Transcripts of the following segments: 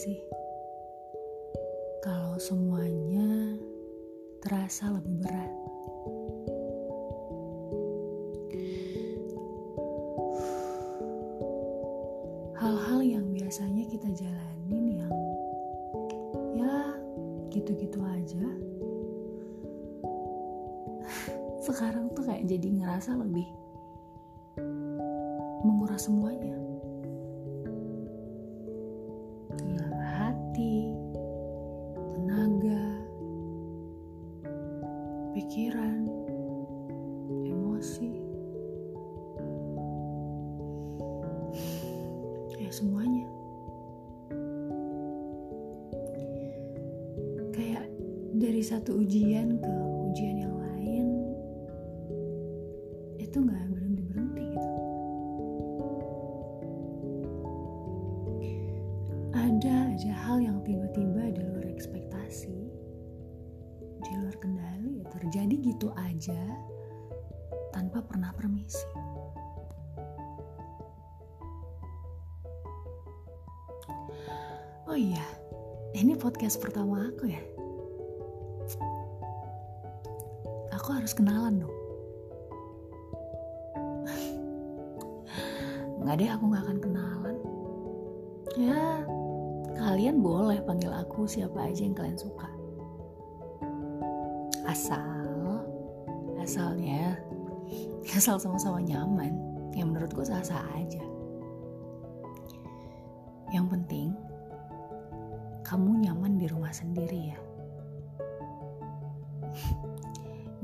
sih? Kalau semuanya terasa lebih berat. Hal-hal yang biasanya kita jalanin yang ya gitu-gitu aja. Sekarang tuh kayak jadi ngerasa lebih menguras semuanya. Ya semuanya. Kayak dari satu ujian ke ujian yang lain itu nggak berhenti berhenti gitu. Ada aja hal yang tiba-tiba di luar ekspektasi, di luar kendali, terjadi gitu aja tanpa pernah permisi. Iya, ini podcast pertama aku ya. Aku harus kenalan dong. Nggak deh, aku nggak akan kenalan. Ya, kalian boleh panggil aku siapa aja yang kalian suka. Asal, asalnya, asal sama-sama nyaman. Yang menurutku sah-sah aja. Yang penting, kamu nyaman di rumah sendiri ya.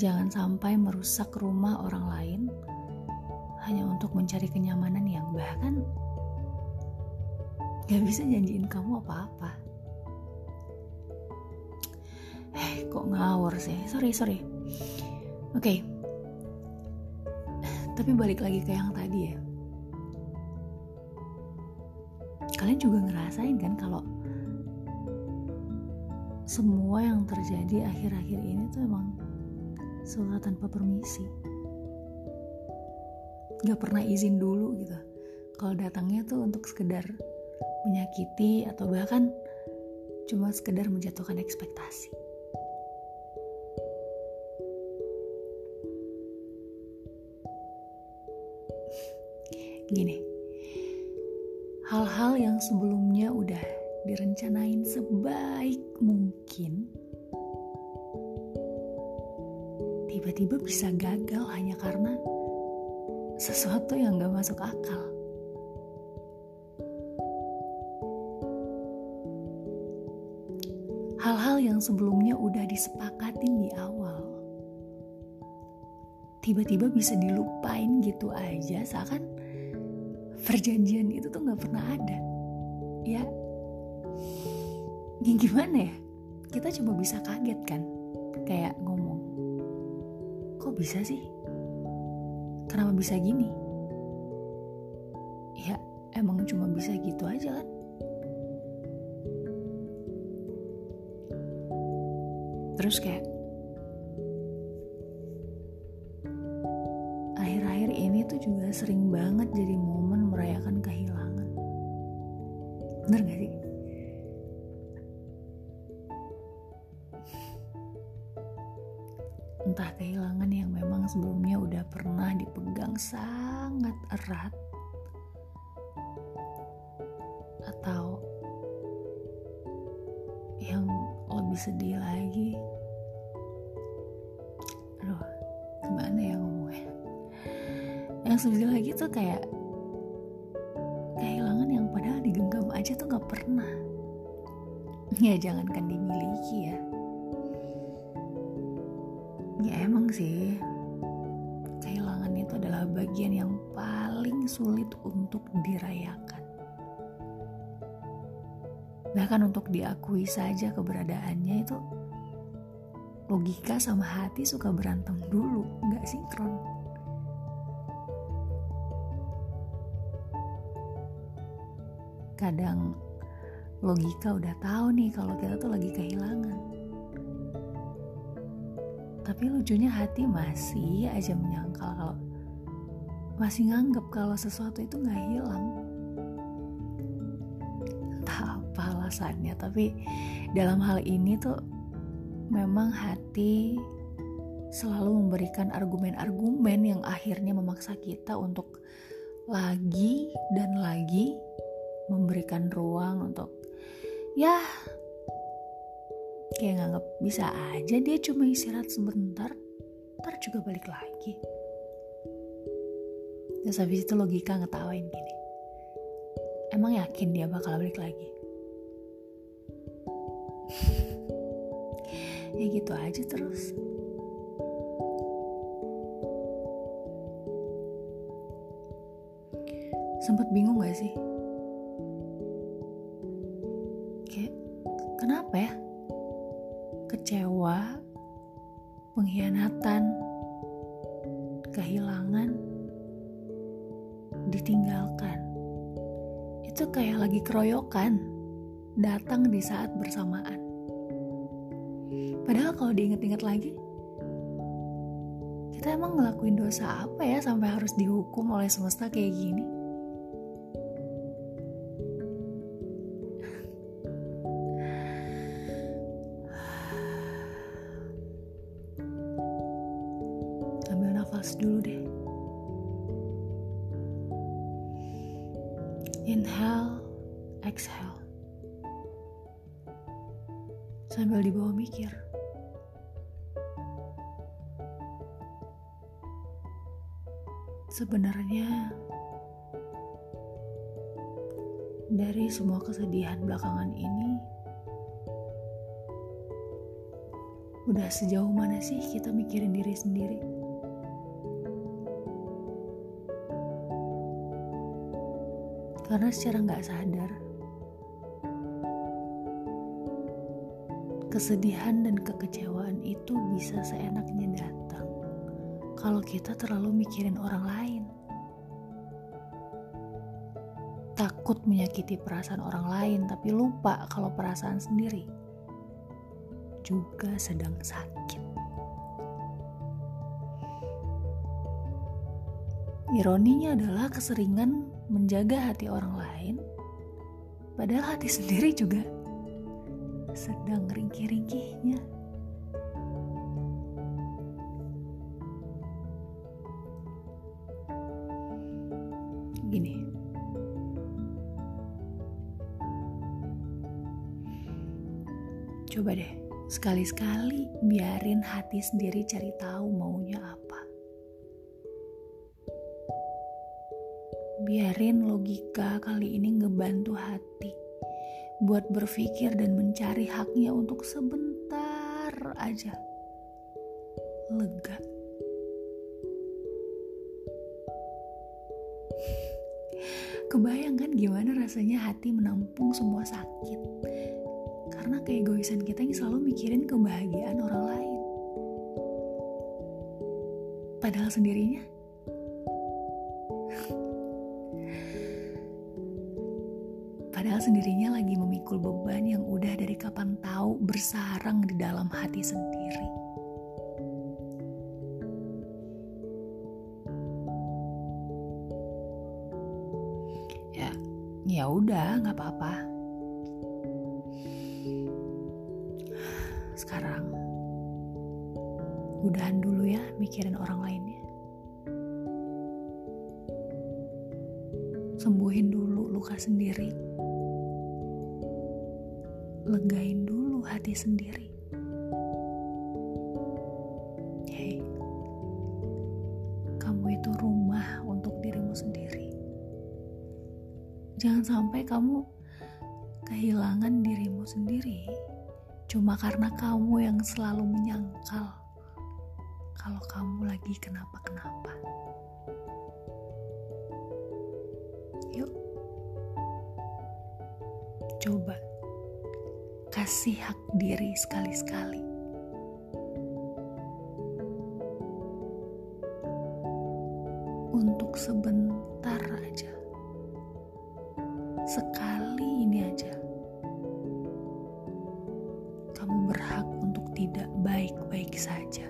Jangan sampai merusak rumah orang lain hanya untuk mencari kenyamanan yang bahkan gak bisa janjiin kamu apa-apa. Eh, kok ngawur sih? Sorry, sorry. Oke. Tapi balik lagi ke yang tadi ya. Kalian juga ngerasain kan kalau semua yang terjadi akhir-akhir ini tuh emang suka tanpa permisi. Gak pernah izin dulu gitu. Kalau datangnya tuh untuk sekedar menyakiti atau bahkan cuma sekedar menjatuhkan ekspektasi. Gini, hal-hal yang sebelumnya udah direncanain sebaik mungkin tiba-tiba bisa gagal hanya karena sesuatu yang gak masuk akal. Hal-hal yang sebelumnya udah disepakatin di awal tiba-tiba bisa dilupain gitu aja seakan perjanjian itu tuh gak pernah ada ya ya gimana ya? Kita cuma bisa kaget kan? Kayak ngomong kok bisa sih? Kenapa bisa gini? Ya emang cuma bisa gitu aja kan? Terus kayak akhir-akhir ini tuh juga sering banget jadi momen merayakan kehilangan. Bener gak sih entah kehilangan yang memang sebelumnya udah pernah dipegang sangat erat. Atau yang lebih sedih lagi. Aduh gimana ya ngomongnya? Yang sedih lagi tuh kayak kehilangan yang padahal digenggam aja tuh gak pernah. Ya jangankan dimiliki ya Ya emang sih. Kehilangan itu adalah bagian yang paling sulit untuk dirayakan. Bahkan untuk diakui saja keberadaannya itu Logika sama hati suka berantem dulu Gak sinkron. Kadang logika udah tahu nih kalau kita tuh lagi kehilangan tapi lucunya hati masih aja menyangkal kalau masih nganggep kalau sesuatu itu nggak hilang. Entah apa alasannya tapi dalam hal ini tuh memang hati selalu memberikan argumen-argumen yang akhirnya memaksa kita untuk lagi dan lagi memberikan ruang untuk ya kayak nganggap bisa aja dia cuma istirahat sebentar ntar juga balik lagi. Terus habis itu logika ngetawain gini emang yakin dia bakal balik lagi? Ya gitu aja terus. Sempet bingung gak sih pengkhianatan kehilangan ditinggalkan. Itu kayak lagi keroyokan datang di saat bersamaan. Padahal kalau diinget-inget lagi kita emang ngelakuin dosa apa ya sampai harus dihukum oleh semesta kayak gini inhale exhale. Sambil dibawa mikir. Sebenarnya dari semua kesedihan belakangan ini udah sejauh mana sih kita mikirin diri sendiri karena secara nggak sadar kesedihan dan kekecewaan itu bisa seenaknya datang kalau kita terlalu mikirin orang lain. Takut menyakiti perasaan orang lain tapi lupa kalau perasaan sendiri juga sedang sakit. Ironinya adalah keseringan menjaga hati orang lain, padahal hati sendiri juga sedang ringkih-ringkihnya. Gini, coba deh sekali-sekali biarin hati sendiri cari tahu maunya apa. Biarin logika kali ini ngebantu hati buat berpikir dan mencari haknya untuk sebentar aja. Lega. Kebayang kan gimana rasanya hati menampung semua sakit? Karena keegoisan kita yang selalu mikirin kebahagiaan orang lain. Padahal sendirinya Padahal sendirinya lagi memikul beban yang udah dari kapan tahu bersarang di dalam hati sendiri. Ya, ya udah, nggak apa-apa. Sekarang, udahan dulu ya mikirin orang lainnya. Sembuhin dulu luka sendiri legain dulu hati sendiri. Hei, kamu itu rumah untuk dirimu sendiri. Jangan sampai kamu kehilangan dirimu sendiri cuma karena kamu yang selalu menyangkal kalau kamu lagi kenapa-kenapa. Yuk, coba kasih hak diri sekali-sekali. Untuk sebentar aja. Sekali ini aja. Kamu berhak untuk tidak baik-baik saja.